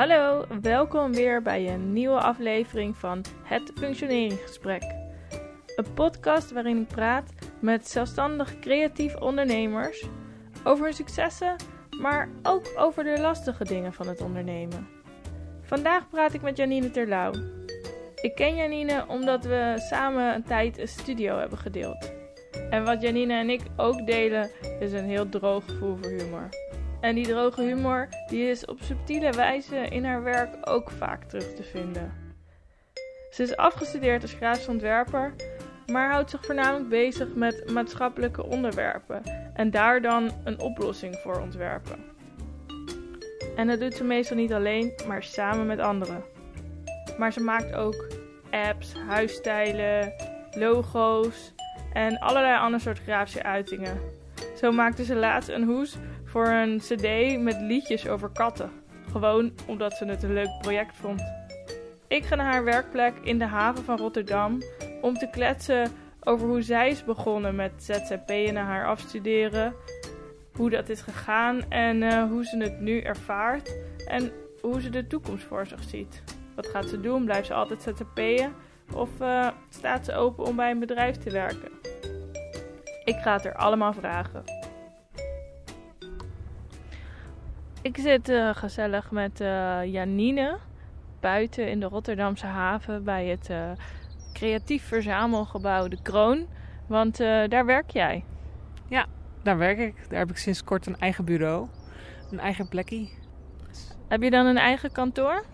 Hallo, welkom weer bij een nieuwe aflevering van Het Functioneringsgesprek. Een podcast waarin ik praat met zelfstandig creatief ondernemers over hun successen, maar ook over de lastige dingen van het ondernemen. Vandaag praat ik met Janine Terlouw. Ik ken Janine omdat we samen een tijd een studio hebben gedeeld. En wat Janine en ik ook delen is een heel droog gevoel voor humor. En die droge humor die is op subtiele wijze in haar werk ook vaak terug te vinden. Ze is afgestudeerd als grafisch ontwerper, maar houdt zich voornamelijk bezig met maatschappelijke onderwerpen en daar dan een oplossing voor ontwerpen. En dat doet ze meestal niet alleen, maar samen met anderen. Maar ze maakt ook apps, huisstijlen, logo's en allerlei andere soort grafische uitingen. Zo maakte ze laatst een hoes voor een CD met liedjes over katten. Gewoon omdat ze het een leuk project vond. Ik ga naar haar werkplek in de haven van Rotterdam om te kletsen over hoe zij is begonnen met ZZP'en na haar afstuderen. Hoe dat is gegaan en uh, hoe ze het nu ervaart. En hoe ze de toekomst voor zich ziet. Wat gaat ze doen? Blijft ze altijd ZZP'en? Of uh, staat ze open om bij een bedrijf te werken? Ik ga het er allemaal vragen. Ik zit uh, gezellig met uh, Janine buiten in de Rotterdamse haven bij het uh, creatief verzamelgebouw De Kroon. Want daar werk jij. Ja, daar werk ik. Daar heb ik sinds kort een eigen bureau. Een eigen plekje. Heb je dan een eigen kantoor?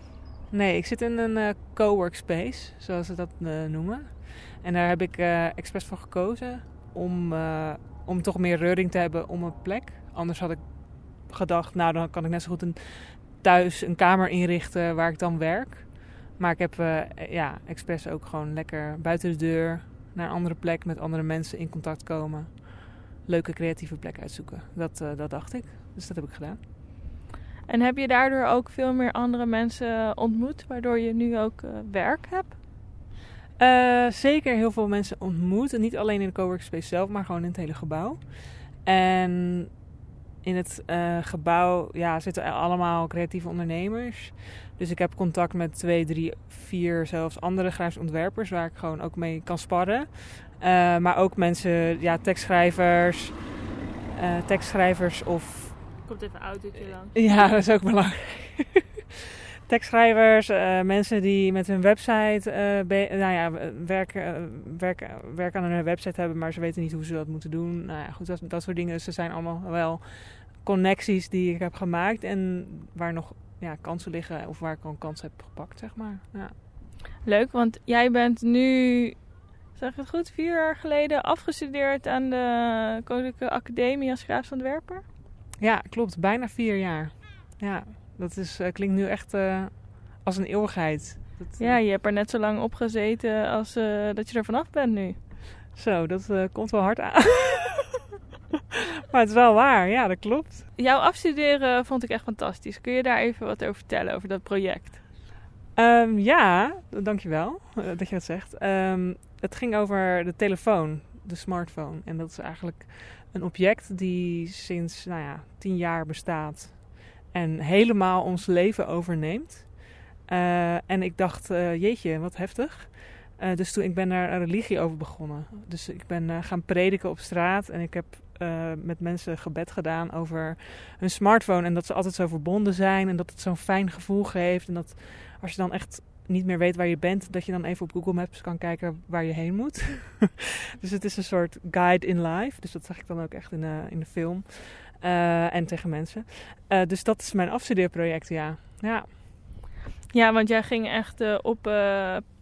Nee, ik zit in een coworkspace, zoals ze dat noemen. En daar heb ik expres voor gekozen om, om toch meer reuring te hebben om een plek. Anders had ik gedacht, nou dan kan ik net zo goed een, thuis een kamer inrichten waar ik dan werk. Maar ik heb uh, ja, expres ook gewoon lekker buiten de deur naar een andere plek met andere mensen in contact komen. Leuke creatieve plek uitzoeken. Dat, uh, dat dacht ik. Dus dat heb ik gedaan. En heb je daardoor ook veel meer andere mensen ontmoet, waardoor je nu ook uh, werk hebt? zeker heel veel mensen ontmoet. niet alleen in de coworkspace zelf, maar gewoon in het hele gebouw. En in het uh, gebouw ja, zitten allemaal creatieve ondernemers. Dus ik heb contact met twee, drie, vier zelfs andere grafische ontwerpers waar ik gewoon ook mee kan sparren. Uh, maar ook mensen, ja, tekstschrijvers, uh, tekstschrijvers of... Komt even autootje langs. Ja, dat is ook belangrijk. tekstschrijvers, uh, mensen die met hun website uh, nou ja, werken, werken, werken aan hun website hebben, maar ze weten niet hoe ze dat moeten doen. Nou ja, goed, dat, dat soort dingen. Ze zijn allemaal wel connecties die ik heb gemaakt en waar nog ja, kansen liggen of waar ik al een kans heb gepakt, zeg maar. Ja. Leuk, want jij bent nu, zeg ik het goed, vier jaar geleden afgestudeerd aan de Koninklijke Academie als grafisch ontwerper? Ja, klopt. Bijna vier jaar. Ja, dat is, uh, klinkt nu echt uh, als een eeuwigheid. Dat, ja, je hebt er net zo lang op gezeten als uh, dat je er vanaf bent nu. Zo, dat komt wel hard aan. maar het is wel waar, ja, dat klopt. Jouw afstuderen vond ik echt fantastisch. Kun je daar even wat over vertellen, over dat project? Um, ja, dankjewel uh, dat je dat zegt. Um, het ging over de telefoon, de smartphone. En dat is eigenlijk een object die sinds nou ja, tien jaar bestaat en helemaal ons leven overneemt. Uh, en ik dacht, uh, jeetje, wat heftig. Uh, dus toen ik ben daar een religie over begonnen. Dus ik ben gaan prediken op straat en ik heb uh, met mensen gebed gedaan over hun smartphone. En dat ze altijd zo verbonden zijn en dat het zo'n fijn gevoel geeft. En dat als je dan echt niet meer weet waar je bent, dat je dan even op Google Maps kan kijken waar je heen moet. dus het is een soort guide in life. Dus dat zag ik dan ook echt in de, in de film. Uh, en tegen mensen. Dus dat is mijn afstudeerproject, ja. Ja, ja want jij ging echt op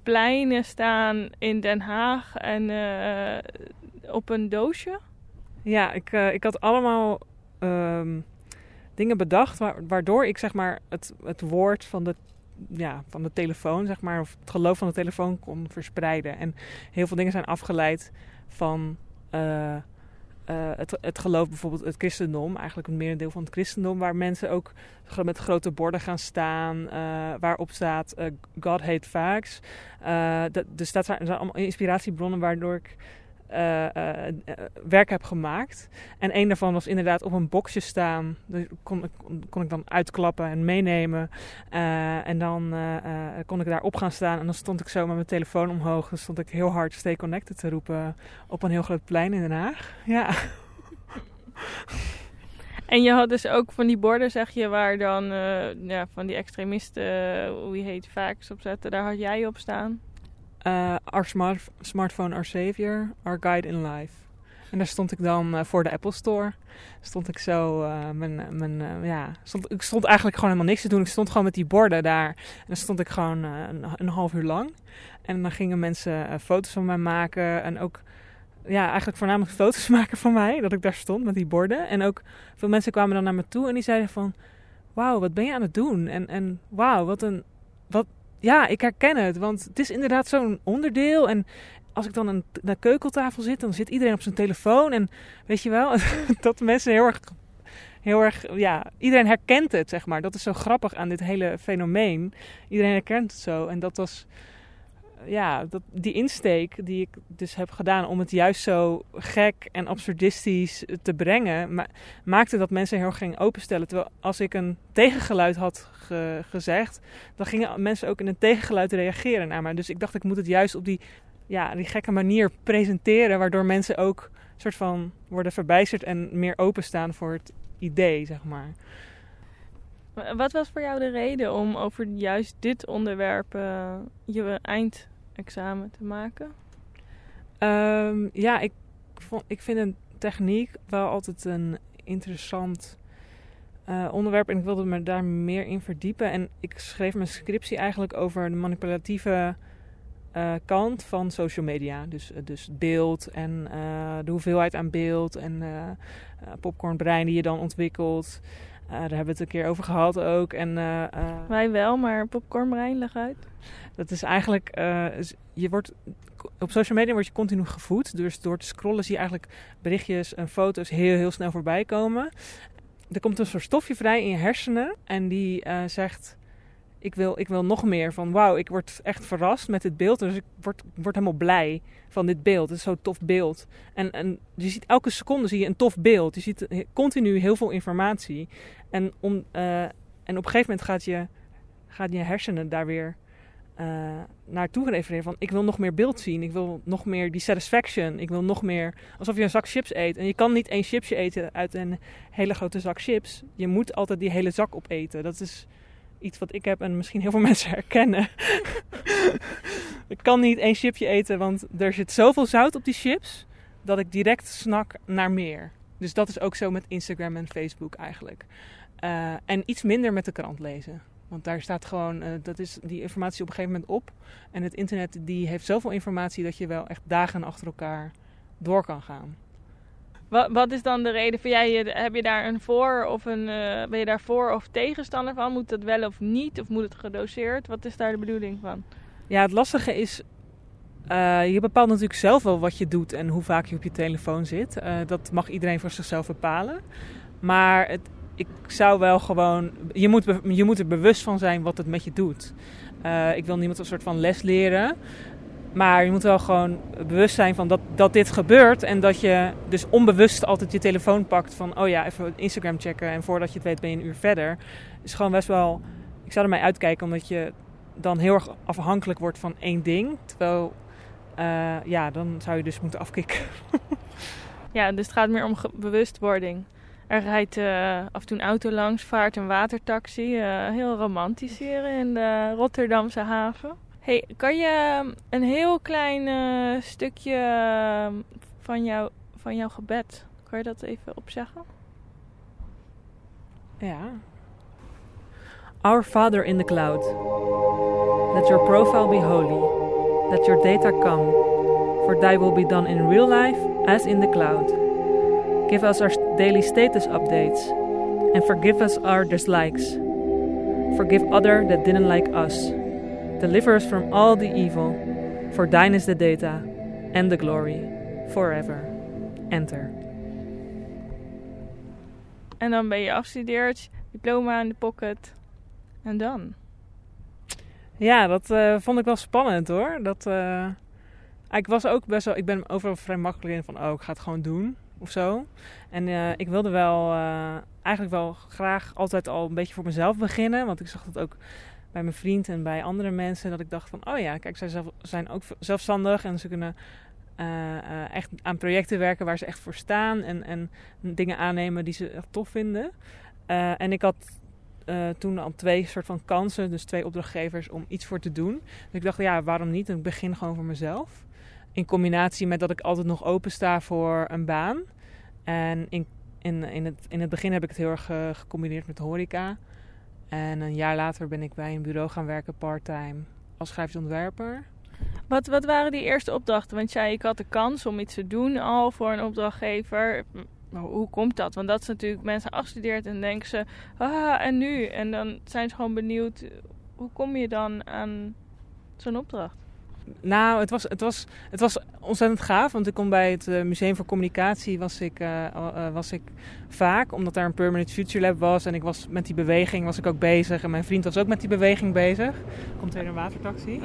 pleinen staan in Den Haag en op een doosje. Ja, ik, uh, ik had allemaal um, dingen bedacht waardoor ik zeg maar het, het woord van de, ja, van de telefoon, zeg maar, of het geloof van de telefoon kon verspreiden. En heel veel dingen zijn afgeleid van uh, uh, het, het geloof, bijvoorbeeld het christendom, eigenlijk een merendeel van het christendom, waar mensen ook met grote borden gaan staan, waarop staat God hate facts. dus dat zijn, zijn allemaal inspiratiebronnen waardoor ik eh, eh, eh, werk heb gemaakt. En een daarvan was inderdaad op een boxje staan. Dat kon, ik- kon ik dan uitklappen en meenemen. En dan kon ik daar op gaan staan. En dan stond ik zo met mijn telefoon omhoog. Dan stond ik heel hard Stay Connected te roepen op een heel groot plein in Den Haag. Ja. En je had dus ook van die borden, zeg je, waar dan ja, van die extremisten, hoe heet, facts op zetten. Daar had jij op staan. Eh, our smart, smartphone, our savior, our guide in life. En daar stond ik dan eh, voor de Apple Store. Stond ik zo, eh, mijn, mijn, ja, stond, ik stond eigenlijk gewoon helemaal niks te doen. Ik stond gewoon met die borden daar. En dan stond ik gewoon een, een half uur lang. En dan gingen mensen foto's van mij maken. En ook, ja, eigenlijk voornamelijk foto's maken van mij. Dat ik daar stond met die borden. En ook veel mensen kwamen dan naar me toe en die zeiden van... Wauw, wat ben je aan het doen? En, en wauw, wat een... Ja, ik herken het, want het is inderdaad zo'n onderdeel. En als ik dan aan de keukentafel zit, dan zit iedereen op zijn telefoon. En weet je wel, dat mensen heel erg, heel erg, ja, iedereen herkent het, zeg maar. Dat is zo grappig aan dit hele fenomeen. Iedereen herkent het zo. En dat was, ja, dat, die insteek die ik dus heb gedaan om het juist zo gek en absurdistisch te brengen, ma- maakte dat mensen heel erg openstellen. Terwijl als ik een tegengeluid had ge- gezegd, dan gingen mensen ook in een tegengeluid reageren naar mij. Dus ik dacht, ik moet het juist op die, ja, die gekke manier presenteren, waardoor mensen ook soort van worden verbijsterd en meer openstaan voor het idee, zeg maar. Wat was voor jou de reden om over juist dit onderwerp eh, je eindexamen te maken? Ehm, ja, ik, vond, ik vind een techniek wel altijd een interessant eh, onderwerp en ik wilde me daar meer in verdiepen. En ik schreef mijn scriptie eigenlijk over de manipulatieve eh, kant van social media. Dus, eh, dus beeld en de hoeveelheid aan beeld en popcornbrein die je dan ontwikkelt. Daar hebben we het een keer over gehad ook. En, eh, eh, Wij wel, maar popcornbrein, leg uit. dat is eigenlijk, eh, je wordt, op social media word je continu gevoed. Dus door te scrollen zie je eigenlijk berichtjes en foto's heel, heel snel voorbij komen. Er komt een soort stofje vrij in je hersenen en die zegt, ik wil, ik wil nog meer van, wauw, ik word echt verrast met dit beeld. Dus ik word, word helemaal blij van dit beeld. Het is zo'n tof beeld. En, en je ziet elke seconde zie je een tof beeld. Je ziet he- continu heel veel informatie. En, om, eh, en op een gegeven moment gaat je, gaat je hersenen daar weer eh, naartoe refereren van ik wil nog meer beeld zien, ik wil nog meer die satisfaction, ik wil nog meer alsof je een zak chips eet en je kan niet één chipsje eten uit een hele grote zak chips. Je moet altijd die hele zak opeten. Dat is iets wat ik heb en misschien heel veel mensen herkennen. ik kan niet één chipje eten, want er zit zoveel zout op die chips dat ik direct snak naar meer. Dus dat is ook zo met Instagram en Facebook eigenlijk. Eh, en iets minder met de krant lezen. Want daar staat gewoon, eh, dat is die informatie op een gegeven moment op. En het internet die heeft zoveel informatie dat je wel echt dagen achter elkaar door kan gaan. Wat, wat is dan de reden voor jij? Heb je daar een voor of een, eh, ben je daar voor of tegenstander van? Moet dat wel of niet? Of moet het gedoseerd? Wat is daar de bedoeling van? Ja, het lastige is, eh, je bepaalt natuurlijk zelf wel wat je doet en hoe vaak je op je telefoon zit. Eh, dat mag iedereen voor zichzelf bepalen. Maar het, ik zou wel gewoon, je moet, je moet er bewust van zijn wat het met je doet. Ik wil niemand een soort van les leren. Maar je moet wel gewoon bewust zijn van dat, dat dit gebeurt. En dat je dus onbewust altijd je telefoon pakt van... oh ja, even Instagram checken. En voordat je het weet ben je een uur verder. Is gewoon best wel... Ik zou er mij uitkijken omdat je dan heel erg afhankelijk wordt van één ding. Terwijl, eh, ja, dan zou je dus moeten afkicken. Ja, dus het gaat meer om bewustwording. Er rijdt eh, af en toe een auto langs, vaart een watertaxi. eh, heel romantisch hier in de Rotterdamse haven. Hey, kan je um, een heel klein eh, stukje eh, van, jou, van jouw gebed, kan je dat even opzeggen? Ja. Our Father in the cloud. Let your profile be holy. Let your data come. For thy will be done in real life as in the cloud. Give us our daily status updates. And forgive us our dislikes. Forgive other that didn't like us. Deliver us from all the evil. For thine is the data and the glory forever. Enter. En dan ben je afgestudeerd, diploma in de pocket. En dan? Ja, dat eh, vond ik wel spannend hoor. Dat, eh, ik was ook best wel, ik ben overal vrij makkelijk in van, oh, ik ga het gewoon doen of zo. En uh, ik wilde wel, uh, eigenlijk wel graag altijd al een beetje voor mezelf beginnen. Want ik zag dat ook bij mijn vriend en bij andere mensen. Dat ik dacht van, oh ja, kijk, zij zijn ook zelfstandig en ze kunnen uh, echt aan projecten werken waar ze echt voor staan. En, en dingen aannemen die ze echt tof vinden. en ik had toen al twee soort van kansen, dus twee opdrachtgevers om iets voor te doen. Dus ik dacht, ja, waarom niet? Ik begin gewoon voor mezelf. In combinatie met dat ik altijd nog open sta voor een baan. En in, in, in, het, in het begin heb ik het heel erg gecombineerd met horeca. En een jaar later ben ik bij een bureau gaan werken part-time als grafisch ontwerper. Wat, wat waren die eerste opdrachten? Want jij, ik had de kans om iets te doen al voor een opdrachtgever. Hoe komt dat? Want dat is natuurlijk, mensen afstudeert en denken ze, ah, en nu? En dan zijn ze gewoon benieuwd, hoe kom je dan aan zo'n opdracht? Nou, het was, het, was, het was ontzettend gaaf, want ik kom bij het eh, Museum voor Communicatie was ik, uh, uh, was ik vaak, omdat daar een Permanent Future Lab was. En ik was met die beweging was ik ook bezig. En mijn vriend was ook met die beweging bezig. Komt weer een watertaxi.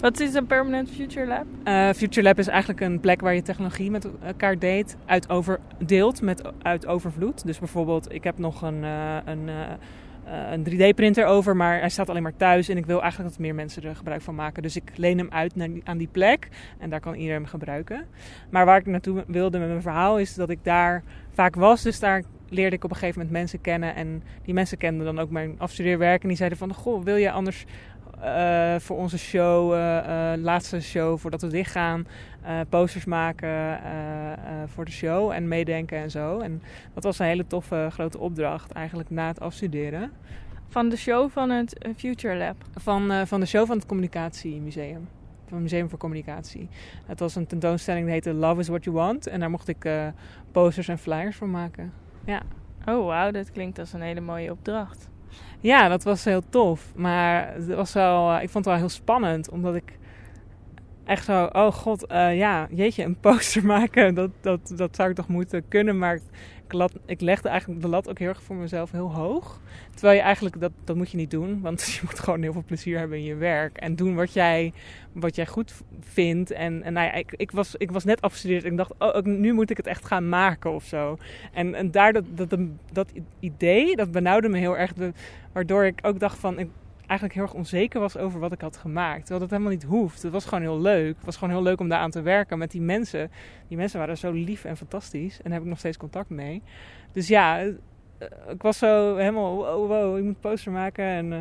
Wat is een Permanent Future Lab? Uh, Future Lab is eigenlijk een plek waar je technologie met elkaar deelt, uit over, deelt met, uit overvloed. Dus bijvoorbeeld, ik heb nog een, uh, een, uh, een 3D-printer over, maar hij staat alleen maar thuis. En ik wil eigenlijk dat meer mensen er gebruik van maken. Dus ik leen hem uit naar aan die plek en daar kan iedereen hem gebruiken. Maar waar ik naartoe wilde met mijn verhaal is dat ik daar vaak was. Dus daar leerde ik op een gegeven moment mensen kennen. En die mensen kenden dan ook mijn afstudeerwerk. En die zeiden van, goh, wil je anders uh, voor onze show, uh, uh, laatste show voordat we dichtgaan, posters maken voor de show en meedenken en zo. En dat was een hele toffe grote opdracht eigenlijk na het afstuderen. Van de show van het Future Lab? Van, van de show van het Communicatiemuseum. Van het Museum voor Communicatie. Het was een tentoonstelling die heette Love is What You Want. En daar mocht ik posters en flyers voor maken. Ja. Oh wauw, dat klinkt als een hele mooie opdracht. Ja, dat was heel tof. Maar het was wel, eh, ik vond het wel heel spannend. Omdat ik echt zo, oh god, uh, ja, jeetje, een poster maken. Dat, dat, dat zou ik toch moeten kunnen. Maar ik, lat, ik legde eigenlijk de lat ook heel erg voor mezelf heel hoog. Terwijl je eigenlijk, dat, dat moet je niet doen. Want je moet gewoon heel veel plezier hebben in je werk. En doen wat jij, wat jij goed vindt. En, en nou ja, ik, ik, was, ik was net afgestudeerd. En ik dacht, oh, nu moet ik het echt gaan maken of zo. En, en daar dat, dat, dat, idee, dat benauwde me heel erg. Waardoor ik ook dacht van, ik, eigenlijk heel erg onzeker was over wat ik had gemaakt. Terwijl dat helemaal niet hoeft. Het was gewoon heel leuk. Het was gewoon heel leuk om daar aan te werken met die mensen. Die mensen waren zo lief en fantastisch. En daar heb ik nog steeds contact mee. Dus ja, eh, ik was zo helemaal, wow, wow ik moet poster maken en... Uh,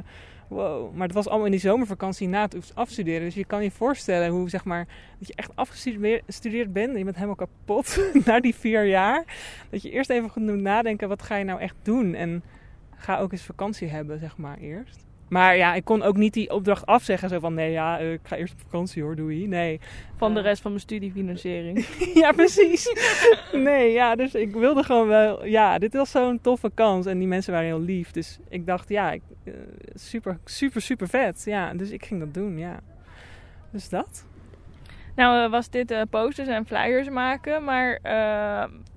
wow. Maar het was allemaal in die zomervakantie na het afstuderen. Dus je kan je voorstellen hoe, zeg maar, dat je echt afgestudeerd bent. En je bent helemaal kapot na die vier jaar. Dat je eerst even goed moet nadenken, wat ga je nou echt doen? En ga ook eens vakantie hebben, zeg maar, eerst. Maar ja, ik kon ook niet die opdracht afzeggen. Zo van, nee, ja, eh, ik ga eerst op vakantie hoor, doei. Nee. Van de eh. rest van mijn studiefinanciering. ja, precies. nee, ja, dus ik wilde gewoon wel... Ja, dit was zo'n toffe kans. En die mensen waren heel lief. Dus ik dacht, ja, ik, uh, super, super, super vet. Ja, dus ik ging dat doen, ja. Dus dat. Nou, was dit posters en flyers maken, maar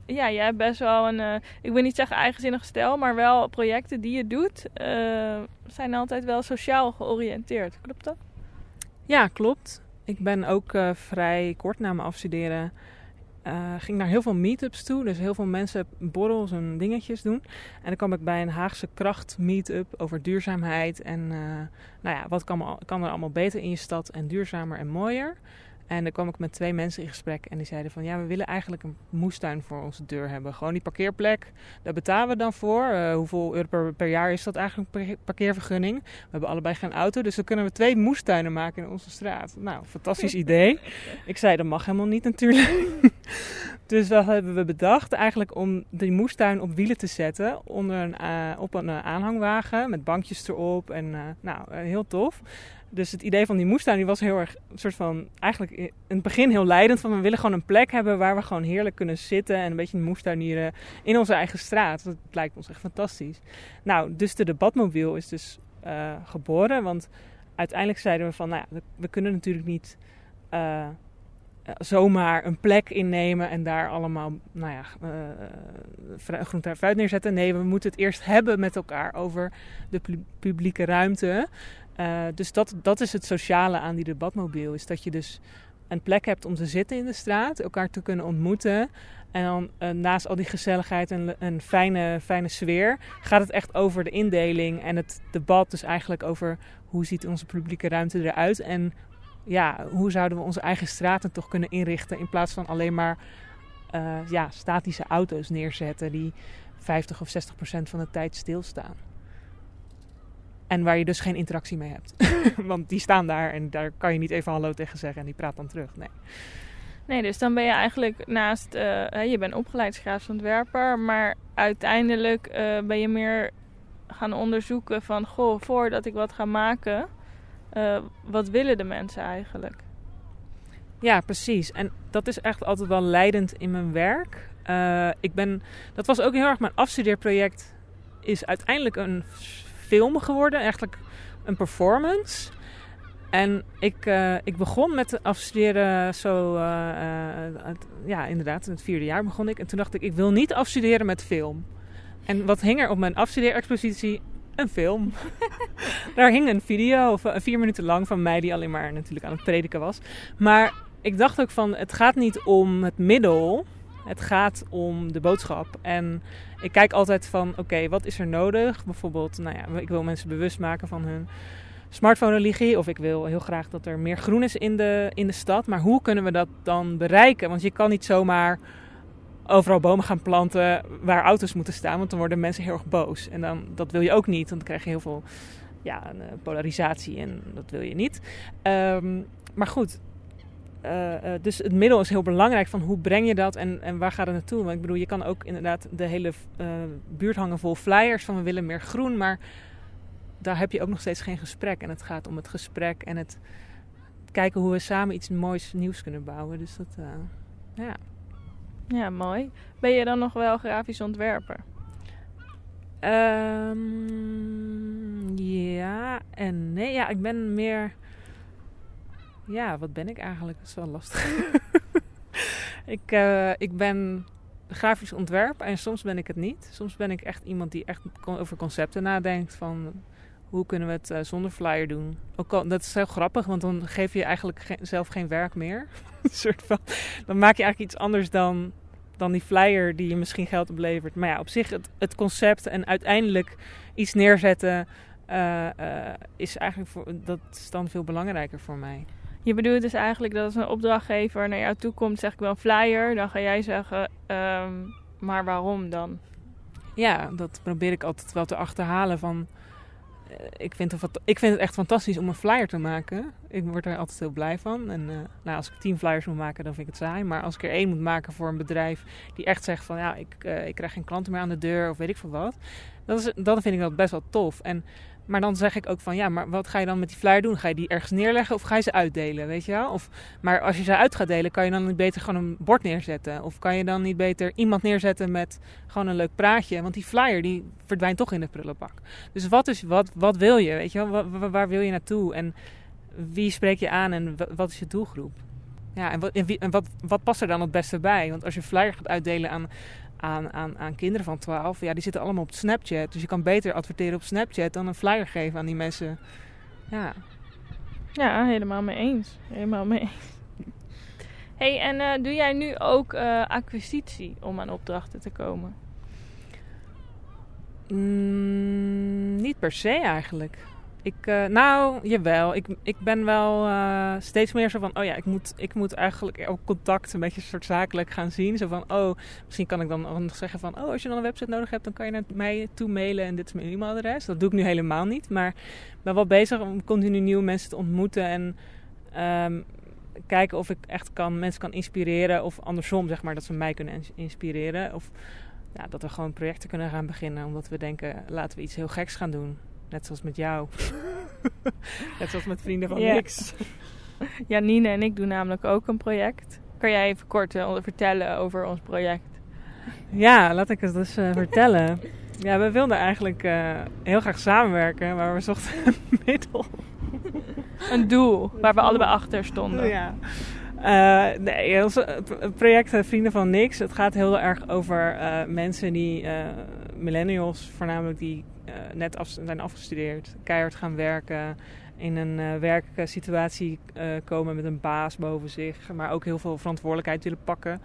ja, jij hebt best wel een, uh, ik wil niet zeggen eigenzinnig stijl, maar wel projecten die je doet, uh, zijn altijd wel sociaal georiënteerd. Klopt dat? Ja, klopt. Ik ben ook uh, vrij kort na mijn afstuderen. ging naar heel veel meetups toe. Dus heel veel mensen borrels en dingetjes doen. En dan kwam ik bij een Haagse kracht meetup over duurzaamheid. En nou ja, wat kan, kan er allemaal beter in je stad en duurzamer en mooier. En dan kwam ik met twee mensen in gesprek en die zeiden van ja, we willen eigenlijk een moestuin voor onze deur hebben. Gewoon die parkeerplek, daar betalen we dan voor. Uh, hoeveel euro per, per, jaar is dat eigenlijk een parkeervergunning? We hebben allebei geen auto, dus dan kunnen we twee moestuinen maken in onze straat. Nou, fantastisch idee. Ik zei dat mag helemaal niet natuurlijk. dus dat hebben we bedacht eigenlijk om die moestuin op wielen te zetten onder een, uh, op een uh, aanhangwagen met bankjes erop en nou, heel tof. Dus het idee van die moestuin die was heel erg een soort van eigenlijk in het begin heel leidend van we willen gewoon een plek hebben waar we gewoon heerlijk kunnen zitten en een beetje moestuinieren in onze eigen straat. Dat lijkt ons echt fantastisch. Nou, dus de debatmobiel is dus uh, geboren, want uiteindelijk zeiden we van nou ja, we, kunnen natuurlijk niet uh, zomaar een plek innemen en daar allemaal nou ja, groente en fruit neerzetten. Nee, we moeten het eerst hebben met elkaar over de publieke ruimte. Uh, dus dat, dat is het sociale aan die debatmobiel. Is dat je dus een plek hebt om te zitten in de straat, elkaar te kunnen ontmoeten. En dan uh, naast al die gezelligheid en een fijne, fijne sfeer, gaat het echt over de indeling en het debat. Dus eigenlijk over hoe ziet onze publieke ruimte eruit en ja, hoe zouden we onze eigen straten toch kunnen inrichten in plaats van alleen maar uh, ja, statische auto's neerzetten die 50 of 60 procent van de tijd stilstaan. En waar je dus geen interactie mee hebt. Want die staan daar en daar kan je niet even hallo tegen zeggen en die praat dan terug. Nee. Nee, dus dan ben je eigenlijk naast, uh, je bent opgeleid grafisch ontwerper, maar uiteindelijk uh, ben je meer gaan onderzoeken van, goh, voordat ik wat ga maken, uh, wat willen de mensen eigenlijk? Ja, precies. En dat is echt altijd wel leidend in mijn werk. ik ben, dat was ook heel erg mijn afstudeerproject, is uiteindelijk een film geworden, eigenlijk een performance. En ik, uh, ik begon met afstuderen zo, uh, uh, ja inderdaad, in het vierde jaar begon ik. En toen dacht ik, ik wil niet afstuderen met film. En wat hing er op mijn afstudeerexpositie? Een film. Daar hing een video, vier minuten lang, van mij die alleen maar natuurlijk aan het prediken was. Maar ik dacht ook van, het gaat niet om het middel, het gaat om de boodschap. En ik kijk altijd van, oké, wat is er nodig? Bijvoorbeeld, nou ja, ik wil mensen bewust maken van hun smartphone-religie. Of ik wil heel graag dat er meer groen is in de, in de stad. Maar hoe kunnen we dat dan bereiken? Want je kan niet zomaar overal bomen gaan planten waar auto's moeten staan. Want dan worden mensen heel erg boos. En dan, dat wil je ook niet. Want dan krijg je heel veel ja, eh, polarisatie en dat wil je niet. Um, maar goed, uh, uh, dus het middel is heel belangrijk van hoe breng je dat en, en waar gaat het naartoe. Want ik bedoel, je kan ook inderdaad de hele uh, buurt hangen vol flyers van we willen meer groen. Maar daar heb je ook nog steeds geen gesprek. En het gaat om het gesprek en het kijken hoe we samen iets moois nieuws kunnen bouwen. Dus dat, ja. Ja, mooi. Ben je dan nog wel grafisch ontwerper? Um, ja en nee. Ja, ik ben meer ja, wat ben ik eigenlijk? Dat is wel lastig. ik, uh, ik ben grafisch ontwerper en soms ben ik het niet. Soms ben ik echt iemand die echt over concepten nadenkt van hoe kunnen we het uh, zonder flyer doen. Ook al, dat is heel grappig, want dan geef je eigenlijk ge zelf geen werk meer. soort van, dan maak je eigenlijk iets anders dan, dan die flyer die je misschien geld oplevert. Maar ja, op zich het, concept en uiteindelijk iets neerzetten uh, is eigenlijk voor, dat is dan veel belangrijker voor mij. Je bedoelt dus eigenlijk dat als een opdrachtgever naar jou toe komt, zeg ik wel een flyer, dan ga jij zeggen, um, maar waarom dan? Ja, dat probeer ik altijd wel te achterhalen van. Uh, ik, vind het, ik vind het echt fantastisch om een flyer te maken. Ik word er altijd heel blij van. En uh, nou, als ik tien flyers moet maken, dan vind ik het saai. Maar als ik er één moet maken voor een bedrijf die echt zegt van ja, ik, uh, ik krijg geen klanten meer aan de deur of weet ik veel wat. Dat vind ik dat best wel tof. En maar dan zeg ik ook van ja, maar wat ga je dan met die flyer doen? Ga je die ergens neerleggen of ga je ze uitdelen? Weet je wel? Of, maar als je ze uit gaat delen, kan je dan niet beter gewoon een bord neerzetten? Of kan je dan niet beter iemand neerzetten met gewoon een leuk praatje? Want die flyer die verdwijnt toch in de prullenbak. Dus wat, is, wat, wat wil je? Weet je wel? Waar, wil je naartoe? En wie spreek je aan en wat is je doelgroep? Ja, en, wat, en wat, wat past er dan het beste bij? Want als je flyer gaat uitdelen aan aan, aan, aan kinderen van 12. Ja, die zitten allemaal op Snapchat. Dus je kan beter adverteren op Snapchat dan een flyer geven aan die mensen. Ja, ja helemaal mee eens. Helemaal mee eens. hey, en uh, doe jij nu ook uh, acquisitie om aan opdrachten te komen? Mm, niet per se eigenlijk. Ik, uh, nou, jawel. Ik, ik ben wel uh, steeds meer zo van... Oh ja, ik moet, ik moet eigenlijk ook contact een beetje soort zakelijk gaan zien. Zo van, oh, misschien kan ik dan nog zeggen van... Oh, als je dan een website nodig hebt, dan kan je naar mij toe mailen. En dit is mijn e-mailadres. Dat doe ik nu helemaal niet. Maar ik ben wel bezig om continu nieuwe mensen te ontmoeten. En um, kijken of ik echt kan, mensen kan inspireren. Of andersom, zeg maar, dat ze mij kunnen inspireren. Of ja, dat we gewoon projecten kunnen gaan beginnen. Omdat we denken, laten we iets heel geks gaan doen. Net zoals met jou. Net zoals met vrienden van niks. Ja, Nina en ik doen namelijk ook een project. Kan jij even kort uh, vertellen over ons project? Ja, laat ik het dus uh, vertellen. Ja, we wilden eigenlijk uh, heel graag samenwerken, maar we zochten een middel. Een doel waar we allebei achter stonden. Ja. Uh, nee, ons project Vrienden van Niks. Het gaat heel erg over uh, mensen die, uh, millennials voornamelijk, die net af, zijn afgestudeerd, keihard gaan werken in een uh, werksituatie uh, komen met een baas boven zich, maar ook heel veel verantwoordelijkheid willen pakken.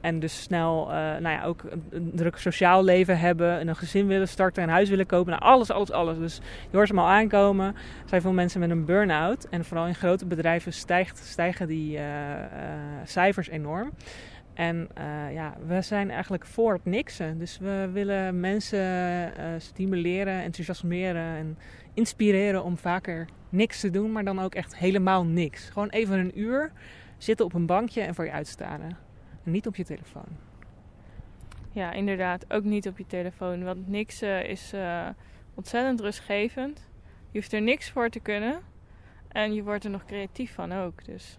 En dus snel nou ja, ook een, druk sociaal leven hebben. En een gezin willen starten. Een huis willen kopen. Nou, alles, alles, alles. Dus je hoort hem al aankomen. Er zijn veel mensen met een burn-out. En vooral in grote bedrijven stijgt, stijgen die cijfers enorm. En ja, we zijn eigenlijk voor het niksen. Dus we willen mensen stimuleren, enthousiasmeren en inspireren om vaker niks te doen. Maar dan ook echt helemaal niks. Gewoon even een uur zitten op een bankje en voor je uitstaren niet op je telefoon. Ja, inderdaad. Ook niet op je telefoon. Want niks is uh, ontzettend rustgevend. Je hoeft er niks voor te kunnen. En je wordt er nog creatief van ook. Dus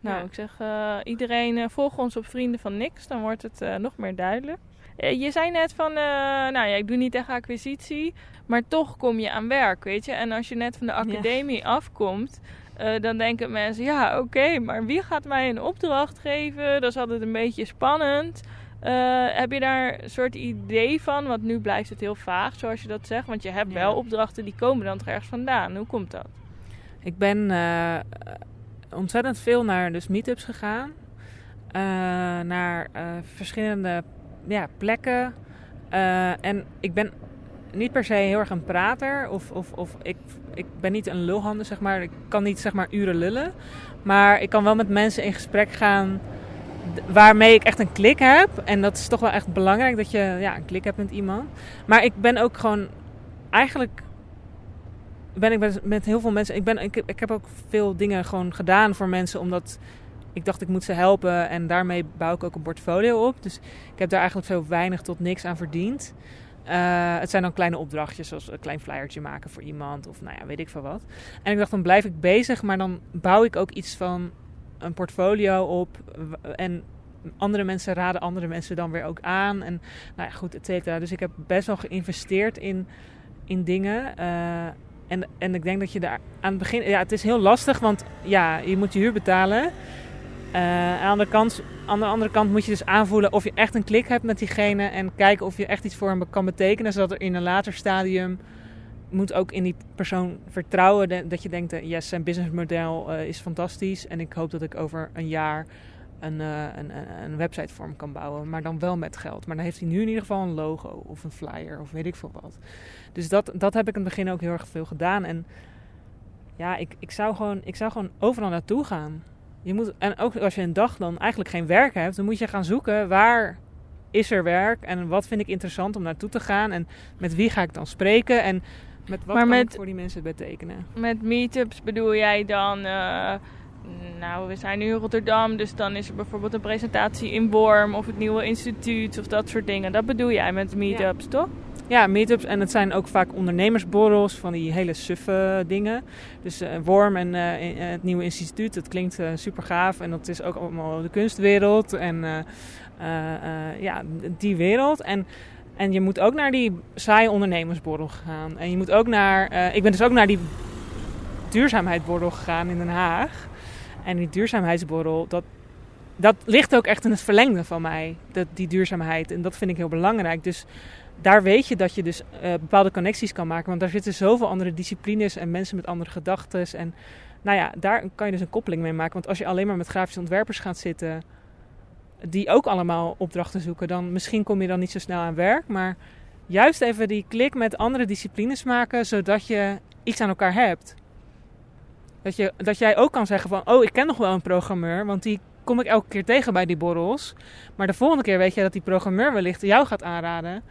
nou, ik zeg uh, iedereen volg ons op Vrienden van Niks. Dan wordt het nog meer duidelijk. Je zei net van, nou ja, ik doe niet echt acquisitie. Maar toch kom je aan werk, weet je. En als je net van de academie ja. afkomt uh, dan denken mensen, ja oké, maar wie gaat mij een opdracht geven? Dat is altijd een beetje spannend. Uh, heb je daar een soort idee van? Want nu blijft het heel vaag, zoals je dat zegt. Want je hebt ja. wel opdrachten die komen dan ergens vandaan. Hoe komt dat? Ik ben uh, ontzettend veel naar dus meetups gegaan. naar verschillende ja, plekken. en ik ben niet per se heel erg een prater. Of, of, of ik, ik ben niet een lulhande, zeg maar. Ik kan niet zeg maar uren lullen. Maar ik kan wel met mensen in gesprek gaan waarmee ik echt een klik heb. En dat is toch wel echt belangrijk dat je ja, een klik hebt met iemand. Maar ik ben ook gewoon eigenlijk ben ik met, met heel veel mensen. Ik, ben, ik, ik heb ook veel dingen gewoon gedaan voor mensen omdat ik dacht ik moet ze helpen. En daarmee bouw ik ook een portfolio op. Dus ik heb daar eigenlijk veel weinig tot niks aan verdiend. Uh, het zijn dan kleine opdrachtjes, zoals een klein flyertje maken voor iemand of nou ja, weet ik veel wat. En ik dacht, dan blijf ik bezig, maar dan bouw ik ook iets van een portfolio op. En andere mensen raden andere mensen dan weer ook aan. En nou ja, goed, et cetera. Dus ik heb best wel geïnvesteerd in, in dingen. Uh, en, en ik denk dat je daar aan het begin... Ja, het is heel lastig, want ja, je moet je huur betalen. Uh, aan, de kant, aan de andere kant moet je dus aanvoelen of je echt een klik hebt met diegene. En kijken of je echt iets voor hem kan betekenen. Zodat er in een later stadium moet ook in die persoon vertrouwen. Dat je denkt, uh, yes, zijn businessmodel uh, is fantastisch. En ik hoop dat ik over een jaar een, een, een website voor hem kan bouwen. Maar dan wel met geld. Maar dan heeft hij nu in ieder geval een logo of een flyer of weet ik veel wat. Dus dat, dat heb ik in het begin ook heel erg veel gedaan. En ja, ik, ik, zou, gewoon, ik zou gewoon overal naartoe gaan. Je moet, en ook als je een dag dan eigenlijk geen werk hebt, dan moet je gaan zoeken waar is er werk en wat vind ik interessant om naartoe te gaan en met wie ga ik dan spreken en met wat maar kan met, ik voor die mensen betekenen. Met meetups bedoel jij dan, uh, nou we zijn nu in Rotterdam, dus dan is er bijvoorbeeld een presentatie in Worm of het nieuwe instituut of dat soort dingen. Dat bedoel jij met meetups, ja. toch? Ja, meetups. En het zijn ook vaak ondernemersborrels van die hele suffe dingen. Dus uh, Worm en uh, het nieuwe instituut, dat klinkt uh, super gaaf. En dat is ook allemaal de kunstwereld en ja, die wereld. En, en je moet ook naar die saaie ondernemersborrel gaan. En je moet ook naar, ik ben dus ook naar die duurzaamheidsborrel gegaan in Den Haag. En die duurzaamheidsborrel, dat, dat ligt ook echt in het verlengde van mij, dat, die duurzaamheid. En dat vind ik heel belangrijk. Dus daar weet je dat je dus uh, bepaalde connecties kan maken. Want daar zitten zoveel andere disciplines en mensen met andere gedachten. En nou ja, daar kan je dus een koppeling mee maken. Want als je alleen maar met grafische ontwerpers gaat zitten, die ook allemaal opdrachten zoeken, dan misschien kom je dan niet zo snel aan werk. Maar juist even die klik met andere disciplines maken, zodat je iets aan elkaar hebt. Dat, je, dat jij ook kan zeggen van, oh, ik ken nog wel een programmeur, want die kom ik elke keer tegen bij die borrels. Maar de volgende keer weet je dat die programmeur wellicht jou gaat aanraden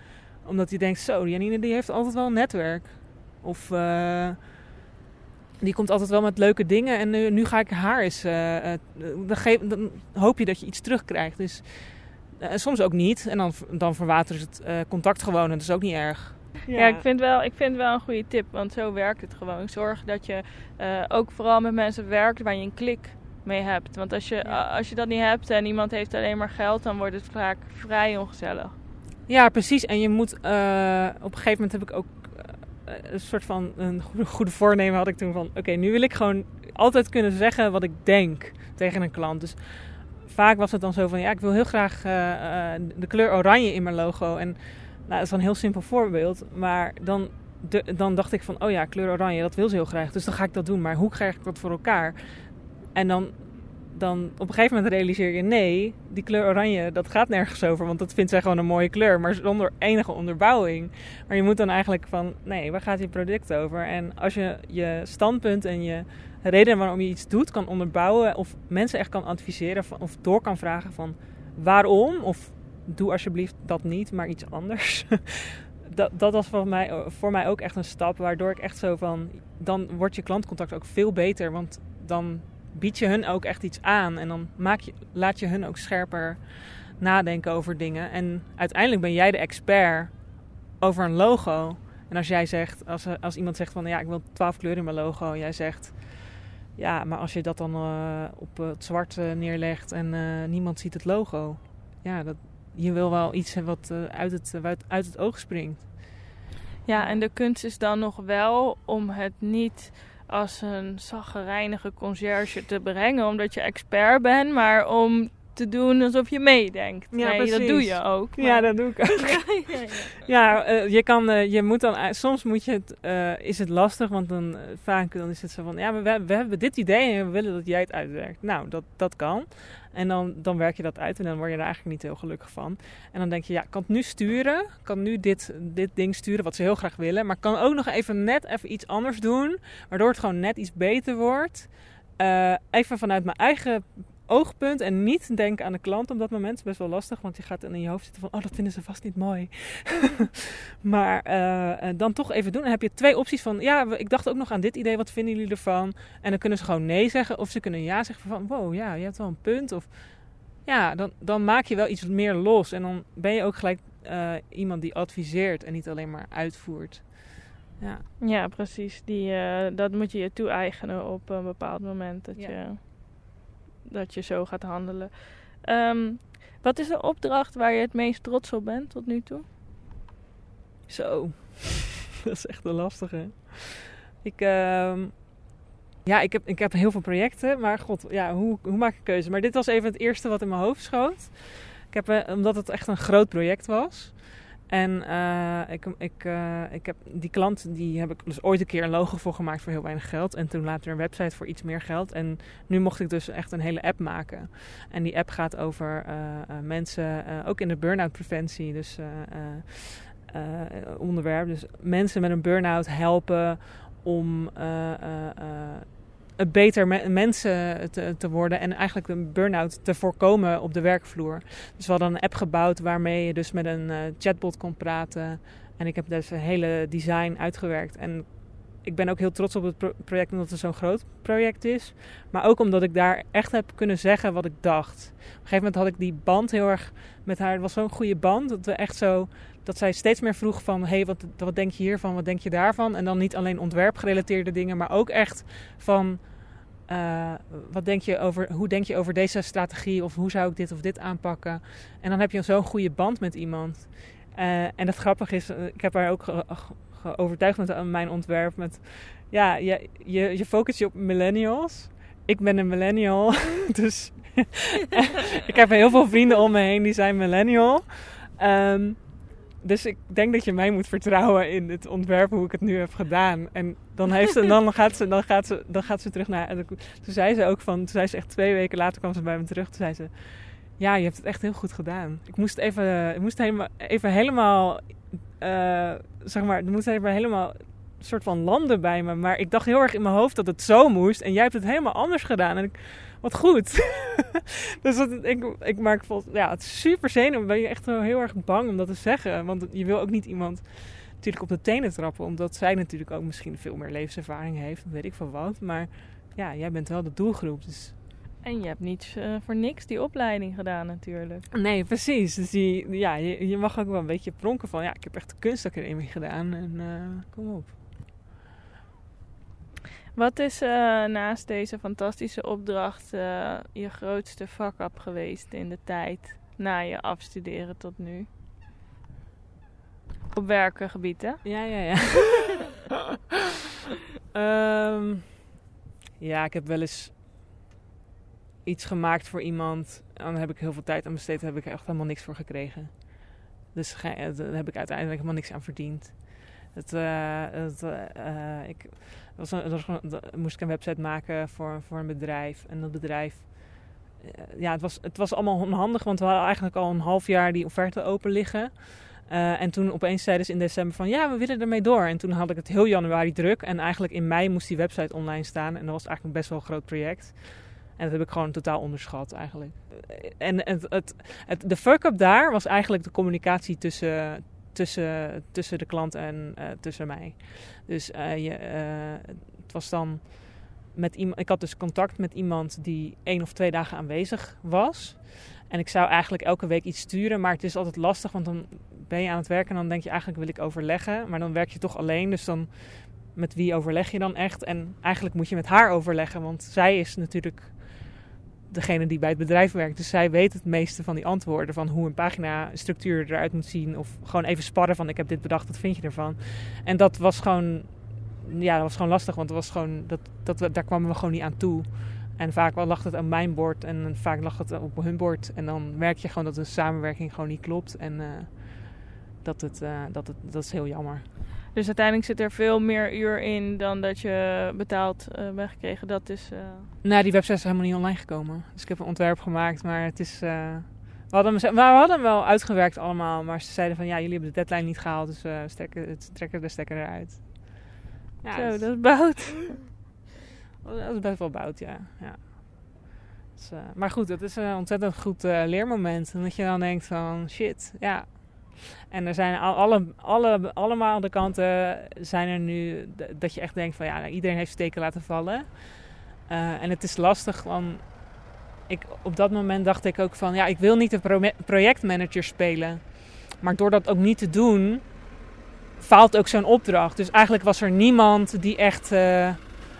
omdat hij denkt, zo, Janine die heeft altijd wel een netwerk. Of uh, die komt altijd wel met leuke dingen en nu, nu ga ik haar eens... Dan, geef, dan, hoop je dat je iets terugkrijgt. Dus soms ook niet. En dan, dan verwatert het contact gewoon en dat is ook niet erg. Ja, ja, ik, vind wel, ik vind wel een goede tip, want zo werkt het gewoon. Zorg dat je ook vooral met mensen werkt waar je een klik mee hebt. Want als je, als je dat niet hebt en iemand heeft alleen maar geld, dan wordt het vaak vrij ongezellig. Ja, precies. En je moet uh, op een gegeven moment heb ik ook uh, een soort van een goede, goede, voornemen had ik toen van oké, nu wil ik gewoon altijd kunnen zeggen wat ik denk tegen een klant. Dus vaak was het dan zo van ja, ik wil heel graag uh, de kleur oranje in mijn logo. En nou, dat is een heel simpel voorbeeld. Maar dan dan dacht ik van, oh ja, kleur oranje, dat wil ze heel graag. Dus dan ga ik dat doen. Maar hoe krijg ik dat voor elkaar? En dan, dan op een gegeven moment realiseer je, nee, die kleur oranje, dat gaat nergens over. Want dat vindt zij gewoon een mooie kleur, maar zonder enige onderbouwing. Maar je moet dan eigenlijk van, nee, waar gaat je product over? En als je je standpunt en je reden waarom je iets doet kan onderbouwen... of mensen echt kan adviseren of door kan vragen van waarom... of doe alsjeblieft dat niet, maar iets anders... Dat, dat was voor mij, voor mij ook echt een stap waardoor ik echt zo van... dan wordt je klantcontact ook veel beter. Want dan bied je hun ook echt iets aan. En dan maak je, laat je hun ook scherper nadenken over dingen. En uiteindelijk ben jij de expert over een logo. En als jij zegt, als, als iemand zegt van ja, ik wil 12 kleuren in mijn logo. Jij zegt, ja, maar als je dat dan eh, op het zwart eh, neerlegt en eh, niemand ziet het logo. Ja, dat, je wil wel iets wat eh, uit, het, uit het oog springt. Ja, en de kunst is dan nog wel om het niet als een zaggerijnige conciërge te brengen, omdat je expert bent, maar om te doen alsof je meedenkt. Ja, nee, dat doe je ook. Ja, dat doe ik ook. ja, ja. Ja, eh, je kan, eh, je moet dan, soms moet je het, eh, is het lastig, want dan vaak dan is het zo van, ja, maar we, we hebben dit idee en we willen dat jij het uitwerkt. Nou, dat, dat kan. En dan, dan werk je dat uit en dan word je er eigenlijk niet heel gelukkig van. En dan denk je, ja, ik kan het nu sturen, ik kan nu dit, dit ding sturen wat ze heel graag willen, maar ik kan ook nog even net even iets anders doen, waardoor het gewoon net iets beter wordt. Even vanuit mijn eigen oogpunt en niet denken aan de klant op dat moment is best wel lastig, want je gaat in je hoofd zitten van, oh, dat vinden ze vast niet mooi. maar eh, eh, dan toch even doen. Dan heb je twee opties van, ja, ik dacht ook nog aan dit idee, wat vinden jullie ervan? En dan kunnen ze gewoon nee zeggen, of ze kunnen ja zeggen van, wow, ja, je hebt wel een punt. Of ja, dan, dan maak je wel iets meer los en dan ben je ook gelijk eh, iemand die adviseert en niet alleen maar uitvoert. Ja. Ja, precies. Die, dat moet je je toe-eigenen op een bepaald moment dat, Ja. je, dat je zo gaat handelen. Ehm, wat is de opdracht waar je het meest trots op bent tot nu toe? Zo. dat is echt een lastige. Ik, ehm, ja, ik heb, ik heb heel veel projecten, maar god, ja, hoe, hoe maak ik keuze? Maar dit was even het eerste wat in mijn hoofd schoot. Ik heb, eh, omdat het echt een groot project was. En eh, ik, ik, eh, ik heb die klant, die heb ik dus ooit een keer een logo voor gemaakt voor heel weinig geld. En toen later een website voor iets meer geld. En nu mocht ik dus echt een hele app maken. En die app gaat over eh, mensen, ook in de burn-out preventie. Dus onderwerp. Dus mensen met een burn-out helpen om eh, een beter me- mensen te, worden en eigenlijk een burn-out te voorkomen op de werkvloer. Dus we hadden een app gebouwd waarmee je dus met een eh, chatbot kon praten. En ik heb dus een hele design uitgewerkt. En ik ben ook heel trots op het pro- project omdat het zo'n groot project is. Maar ook omdat ik daar echt heb kunnen zeggen wat ik dacht. Op een gegeven moment had ik die band heel erg met haar. Het was zo'n goede band dat we echt zo dat zij steeds meer vroeg van... hey, wat, wat denk je hiervan, wat denk je daarvan? En dan niet alleen ontwerpgerelateerde dingen... maar ook echt van... eh, wat denk je over, hoe denk je over deze strategie? Of hoe zou ik dit of dit aanpakken? En dan heb je zo'n goede band met iemand. Eh, en het grappige is, eh, ik heb haar ook ge- geovertuigd met mijn ontwerp... met ja, je, je, je focust je op millennials... Ik ben een millennial, dus ik heb heel veel vrienden om me heen die zijn millennial. Ehm, dus ik denk dat je mij moet vertrouwen in het ontwerp hoe ik het nu heb gedaan. En dan, heeft ze, dan, gaat, ze, dan, gaat, ze, dan gaat ze terug naar. en Toen zei ze ook van. Toen zei ze echt twee weken later kwam ze bij me terug. Toen zei ze. Ja, je hebt het echt heel goed gedaan. Ik moest even, ik moest helemaal, even helemaal. eh, zeg maar, er moest even helemaal soort van landen bij me. Maar ik dacht heel erg in mijn hoofd dat het zo moest. En jij hebt het helemaal anders gedaan. En ik, wat goed. dus dat, ik, ik maak vol, ja, het is super zenuwachtig. Ben je echt wel heel erg bang om dat te zeggen. Want je wil ook niet iemand natuurlijk op de tenen trappen. Omdat zij natuurlijk ook misschien veel meer levenservaring heeft. Weet ik van wat. Maar ja, jij bent wel de doelgroep. Dus En je hebt niet eh, voor niks die opleiding gedaan natuurlijk. Nee, precies. Dus die, ja, je, je mag ook wel een beetje pronken van... ja, ik heb echt de kunstacademie gedaan en eh, kom op. Wat is eh, naast deze fantastische opdracht eh, je grootste fuck-up geweest in de tijd na je afstuderen tot nu? Op werkengebied, hè? Ja, ja, ja. Ehm, ja, ik heb wel eens iets gemaakt voor iemand. En dan heb ik heel veel tijd aan besteed. Daar heb ik echt helemaal niks voor gekregen. Dus eh, daar heb ik uiteindelijk helemaal niks aan verdiend. Het, uh, het, uh, ik was moest ik een website maken voor, voor een bedrijf. En dat bedrijf, ja, het was, het was allemaal onhandig, want we hadden eigenlijk al een half jaar die offerte open liggen. Uh, en toen opeens zeiden ze in december van ja, we willen ermee door. En toen had ik het heel januari druk. En eigenlijk in mei moest die website online staan. En dat was eigenlijk best wel een groot project. En dat heb ik gewoon totaal onderschat eigenlijk. En het, het, het de fuck-up daar was eigenlijk de communicatie tussen, tussen, tussen de klant en uh, tussen mij. Dus uh, je, het was dan met iemand. Ik had dus contact met iemand die één of twee dagen aanwezig was. En ik zou eigenlijk elke week iets sturen, maar het is altijd lastig, want dan ben je aan het werken en dan denk je eigenlijk wil ik overleggen. Maar dan werk je toch alleen, dus dan met wie overleg je dan echt? En eigenlijk moet je met haar overleggen, want zij is natuurlijk degene die bij het bedrijf werkt. Dus zij weet het meeste van die antwoorden, van hoe een pagina structuur eruit moet zien. Of gewoon even sparren van ik heb dit bedacht, wat vind je ervan? En dat was gewoon, ja, dat was gewoon lastig, want was gewoon, dat, dat, daar kwamen we gewoon niet aan toe. En vaak lag het aan mijn bord en vaak lag het op hun bord. En dan merk je gewoon dat de samenwerking gewoon niet klopt. En uh, dat, het, uh, dat, het, dat is heel jammer. Dus uiteindelijk zit er veel meer uur in dan dat je betaald uh, bent gekregen. Dat is. Uh... Nou, die website is helemaal niet online gekomen. Dus ik heb een ontwerp gemaakt, maar het is. Uh, we, hadden, we hadden hem wel uitgewerkt allemaal, maar ze zeiden van ja, jullie hebben de deadline niet gehaald, dus we trekken, trekken de stekker eruit. Ja, Zo, dus... dat is bout. dat is best wel bout, ja. ja. Dus, maar goed, het is een ontzettend goed leermoment. En dat je dan denkt van shit, ja, en er zijn alle, alle, allemaal de kanten zijn er nu dat je echt denkt van ja, iedereen heeft steken laten vallen. Uh, en het is lastig, want ik, op dat moment dacht ik ook van ja, ik wil niet de projectmanager spelen. Maar door dat ook niet te doen, faalt ook zo'n opdracht. Dus eigenlijk was er niemand die echt. Uh,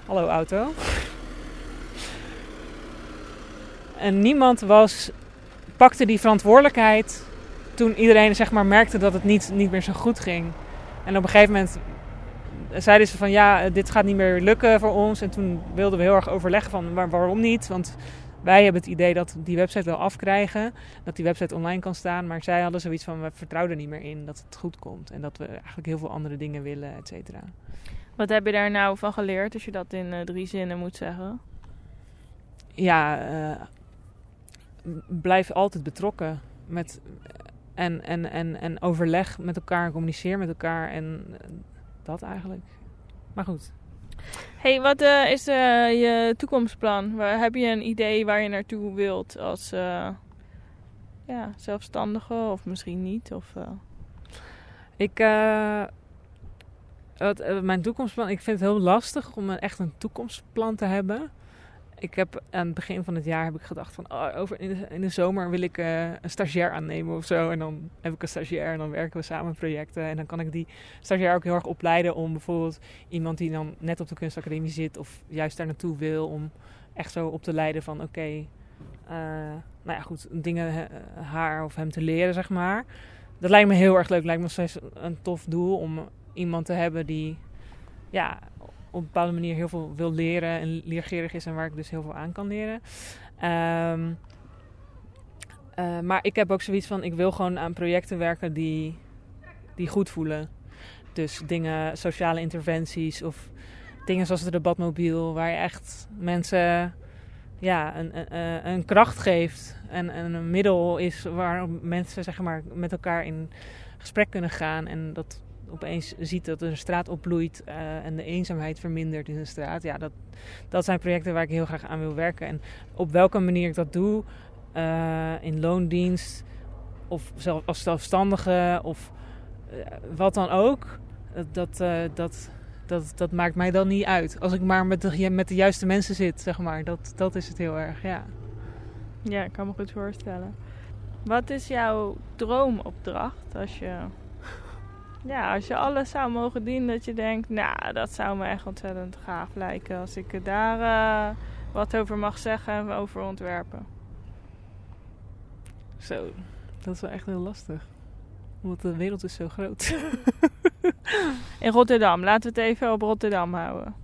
hallo auto. en niemand was, pakte die verantwoordelijkheid toen iedereen zeg maar, merkte dat het niet, niet meer zo goed ging. En op een gegeven moment zeiden ze van ja, dit gaat niet meer lukken voor ons. En toen wilden we heel erg overleggen van waarom niet. Want wij hebben het idee dat die website wel afkrijgen. Dat die website online kan staan. Maar zij hadden zoiets van we vertrouwen er niet meer in dat het goed komt. En dat we eigenlijk heel veel andere dingen willen, et cetera. Wat heb je daar nou van geleerd als je dat in uh, drie zinnen moet zeggen? Ja, uh, blijf altijd betrokken met en, en, en, en overleg met elkaar, communiceer met elkaar en eh, dat eigenlijk. Maar goed. hey, wat uh, is uh, je toekomstplan? Heb je een idee waar je naartoe wilt als ja, zelfstandige of misschien niet? Of, Ik, wat, mijn toekomstplan, ik vind het heel lastig om echt een toekomstplan te hebben ik heb aan het begin van het jaar heb ik gedacht van oh, over in de, zomer wil ik uh, een stagiair aannemen of zo. En dan heb ik een stagiair en dan werken we samen projecten. En dan kan ik die stagiair ook heel erg opleiden om bijvoorbeeld iemand die dan net op de kunstacademie zit of juist daar naartoe wil om echt zo op te leiden van oké, uh, nou ja goed, dingen uh, haar of hem te leren zeg maar. Dat lijkt me heel erg leuk. Lijkt me steeds een tof doel om iemand te hebben die ja, op een bepaalde manier heel veel wil leren en leergierig is en waar ik dus heel veel aan kan leren. Ehm, eh, maar ik heb ook zoiets van: ik wil gewoon aan projecten werken die, die goed voelen. Dus dingen, sociale interventies of dingen zoals de debatmobiel, waar je echt mensen ja, een, een, een kracht geeft en, en, een middel is waar mensen zeg maar, met elkaar in gesprek kunnen gaan. En dat opeens ziet dat een straat opbloeit uh, en de eenzaamheid vermindert in de straat. Ja, dat, dat zijn projecten waar ik heel graag aan wil werken. En op welke manier ik dat doe, uh, in loondienst of zelf als zelfstandige of uh, wat dan ook, dat, dat, dat, dat maakt mij dan niet uit. Als ik maar met de, met de juiste mensen zit, zeg maar. Dat, dat is het heel erg, ja. Ja, ik kan me goed voorstellen. Wat is jouw droomopdracht als je ja, als je alles zou mogen dienen dat je denkt, nou, dat zou me echt ontzettend gaaf lijken als ik daar uh, wat over mag zeggen en over ontwerpen. Zo, dat is wel echt heel lastig. Want de wereld is zo groot. In Rotterdam, laten we het even op Rotterdam houden.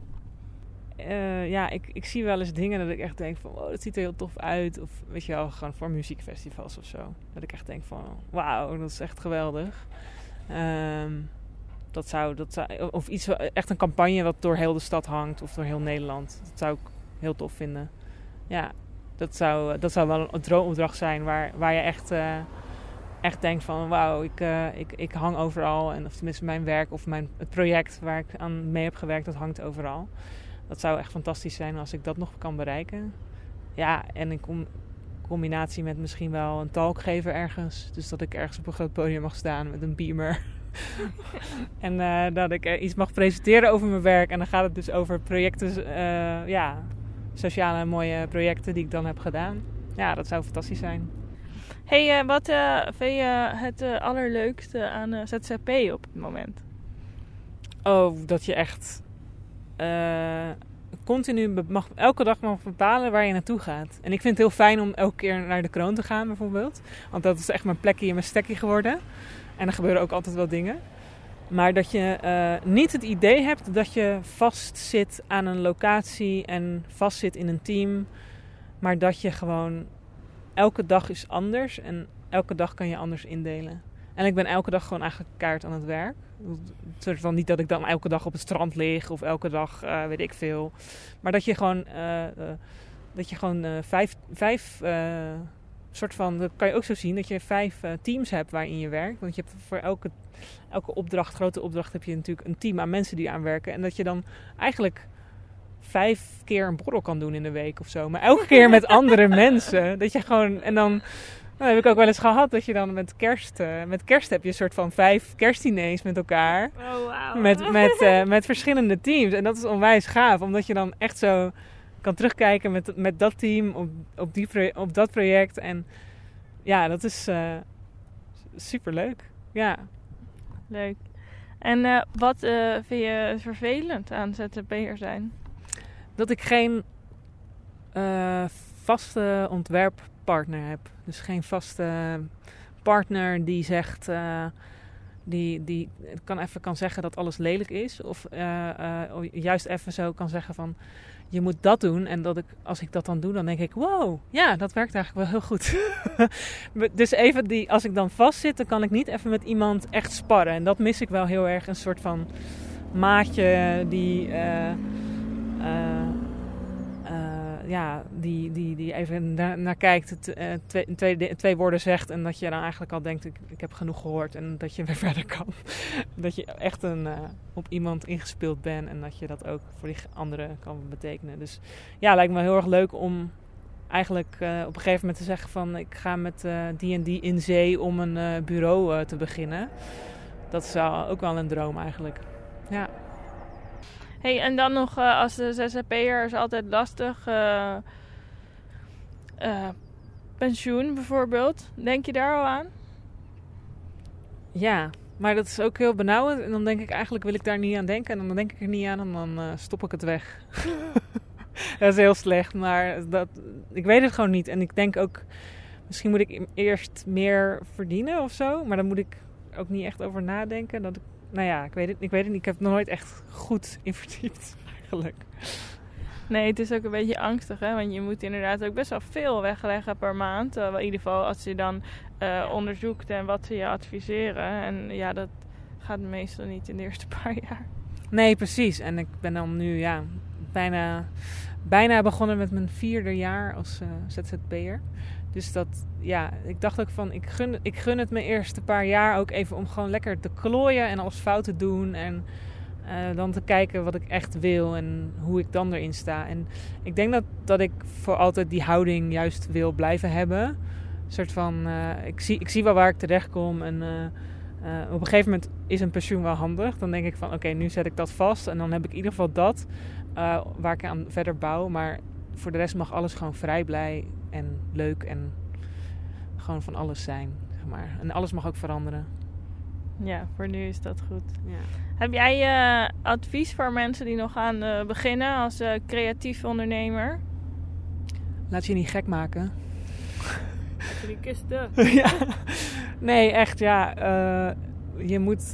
Uh, ja, ik, ik zie wel eens dingen dat ik echt denk van, wow, dat ziet er heel tof uit. Of weet je wel, gewoon voor muziekfestivals of zo. Dat ik echt denk van, wauw, dat is echt geweldig. Um, dat zou, dat zou, of iets, echt een campagne wat door heel de stad hangt of door heel Nederland. Dat zou ik heel tof vinden. Ja, dat zou, dat zou wel een droomopdracht zijn waar, waar je echt, uh, echt denkt van wauw, ik, uh, ik, ik hang overal. En of tenminste mijn werk of mijn, het project waar ik aan mee heb gewerkt, dat hangt overal. Dat zou echt fantastisch zijn als ik dat nog kan bereiken. Ja, en in com combinatie met misschien wel een talk geven ergens. Dus dat ik ergens op een groot podium mag staan met een beamer. en uh, dat ik iets mag presenteren over mijn werk. En dan gaat het dus over projecten, ja, sociale mooie projecten die ik dan heb gedaan. Ja, dat zou fantastisch zijn. hey, uh, wat vind je het allerleukste aan ZZP op het moment? Oh, dat je echt continu mag, elke dag mag bepalen waar je naartoe gaat. En ik vind het heel fijn om elke keer naar de kroon te gaan bijvoorbeeld. Want dat is echt mijn plekje in mijn stekje geworden. En er gebeuren ook altijd wel dingen. Maar dat je uh, niet het idee hebt dat je vastzit aan een locatie en vastzit in een team. Maar dat je gewoon elke dag is anders en elke dag kan je anders indelen. En ik ben elke dag gewoon eigenlijk kaart aan het werk. Het van niet dat ik dan elke dag op het strand lig of elke dag uh, weet ik veel. Maar dat je gewoon, uh, dat je gewoon vijf, vijf soort van, dat kan je ook zo zien, dat je vijf teams hebt waarin je werkt. Want je hebt voor elke elke opdracht, grote opdracht, heb je natuurlijk een team aan mensen die aan werken. En dat je dan eigenlijk vijf keer een borrel kan doen in de week of zo. Maar elke keer met andere mensen. Dat je gewoon. En dan. Nou, heb ik ook wel eens gehad dat je dan met kerst. Uh, met kerst heb je een soort van vijf kerstdiners met elkaar. Oh, wow. Met, met, uh, met verschillende teams. En dat is onwijs gaaf, omdat je dan echt zo kan terugkijken met, met dat team op, op, die op dat project. En ja, dat is uh, super leuk. Ja. Leuk. En wat vind je vervelend aan ZZP'er zijn? Dat ik geen vaste ontwerppartner heb. Dus geen vaste partner die zegt... die, die kan even kan zeggen dat alles lelijk is. Of juist even zo kan zeggen van je moet dat doen. En dat ik, als ik dat dan doe, dan denk ik, wow, ja, dat werkt eigenlijk wel heel goed. dus even die, als ik dan vastzit, dan kan ik niet even met iemand echt sparren. En dat mis ik wel heel erg, een soort van maatje die, ja, die, die, die even naar, naar kijkt, twee, twee, twee woorden zegt. En dat je dan eigenlijk al denkt, ik, ik heb genoeg gehoord. En dat je weer verder kan. dat je echt een, op iemand ingespeeld bent. En dat je dat ook voor die anderen kan betekenen. Dus ja, lijkt me heel erg leuk om eigenlijk uh, op een gegeven moment te zeggen van ik ga met die en die in zee om een bureau te beginnen. Dat zou ook wel een droom eigenlijk. Ja. Hey, en dan nog als de zzp'er is altijd lastig. pensioen bijvoorbeeld. Denk je daar al aan? Ja, maar dat is ook heel benauwend. En dan denk ik eigenlijk wil ik daar niet aan denken. En dan denk ik er niet aan en dan stop ik het weg. dat is heel slecht. Maar dat, ik weet het gewoon niet. En ik denk ook, misschien moet ik eerst meer verdienen of zo. Maar dan moet ik ook niet echt over nadenken. Dat ik, nou ja, ik weet, het, ik weet het niet. Ik heb het nog nooit echt goed in verdiept eigenlijk. Nee, het is ook een beetje angstig, hè? Want je moet inderdaad ook best wel veel wegleggen per maand. Uh, in ieder geval als je dan uh, onderzoekt en wat ze je adviseren. En ja, dat gaat meestal niet in de eerste paar jaar. Nee, precies. En ik ben dan nu ja, bijna, bijna begonnen met mijn vierde jaar als uh, ZZP'er. Dus dat, ja, ik dacht ook van, ik gun, ik gun het mijn eerste paar jaar ook even om gewoon lekker te klooien en alles fout te doen. En uh, dan te kijken wat ik echt wil en hoe ik dan erin sta. En ik denk dat, dat ik voor altijd die houding juist wil blijven hebben. Een soort van, uh, ik, zie, ik zie wel waar ik terecht kom. En uh, op een gegeven moment is een pensioen wel handig. Dan denk ik van, oké, nu zet ik dat vast. En dan heb ik in ieder geval dat waar ik aan verder bouw. Maar voor de rest mag alles gewoon vrij blij en leuk en gewoon van alles zijn. Zeg maar. En alles mag ook veranderen. Ja, voor nu is dat goed. Ja. Heb jij uh, advies voor mensen die nog gaan uh, beginnen als uh, creatief ondernemer? Laat je niet gek maken. Laat je die kisten. ja. Nee, echt ja. je, moet,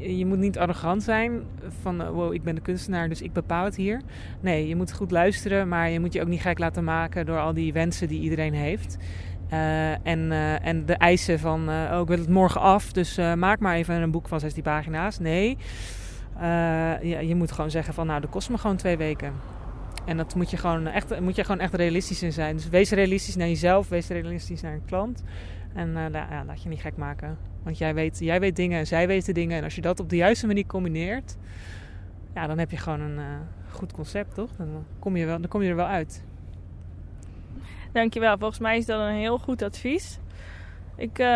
je moet niet arrogant zijn van wow, ik ben de kunstenaar, dus ik bepaal het hier. Nee, je moet goed luisteren, maar je moet je ook niet gek laten maken door al die wensen die iedereen heeft. Eh, en, eh, en de eisen van, eh, oh ik wil het morgen af, dus eh, maak maar even een boek van 16 pagina's. Nee, Eh, ja, je moet gewoon zeggen van nou dat kost me gewoon twee weken. En dat moet je gewoon echt, moet je gewoon echt realistisch in zijn. Dus wees realistisch naar jezelf, wees realistisch naar een klant. En eh, ja, laat je niet gek maken. Want jij weet, jij weet dingen en zij weten dingen. En als je dat op de juiste manier combineert, ja, dan heb je gewoon een eh, goed concept, toch? Dan kom, je wel, dan kom je er wel uit. Dankjewel. Volgens mij is dat een heel goed advies. Ik eh,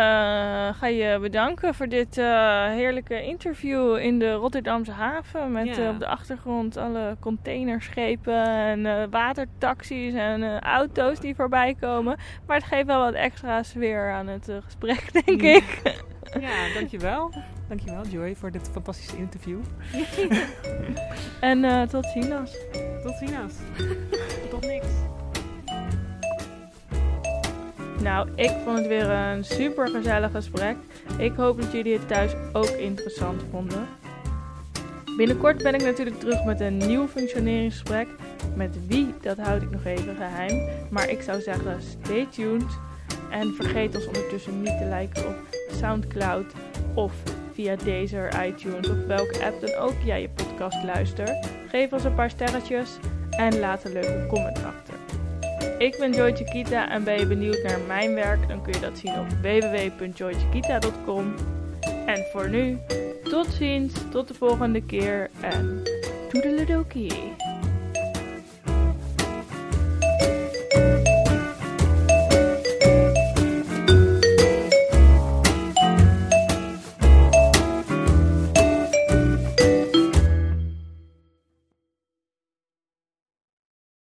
ga je bedanken voor dit eh, heerlijke interview in de Rotterdamse haven. Met Ja. eh, op de achtergrond alle containerschepen en watertaxis en auto's die voorbij komen. Maar het geeft wel wat extra sfeer aan het gesprek, denk Mm. ik. Ja, dankjewel. Dankjewel Joy voor dit fantastische interview. En tot ziens. Tot ziens. Tot niks. Nou, ik vond het weer een super gezellig gesprek. Ik hoop dat jullie het thuis ook interessant vonden. Binnenkort ben ik natuurlijk terug met een nieuw functioneringsgesprek. Met wie, dat houd ik nog even geheim. Maar ik zou zeggen, stay tuned. En vergeet ons ondertussen niet te liken op Soundcloud of via Deezer, iTunes of welke app dan ook jij je podcast luistert. Geef ons een paar sterretjes en laat een leuke comment achter. Ik ben Joy Chiquita en ben je benieuwd naar mijn werk, dan kun je dat zien op www.joychiquita.com. En voor nu, tot ziens, tot de volgende keer en toedeledokie.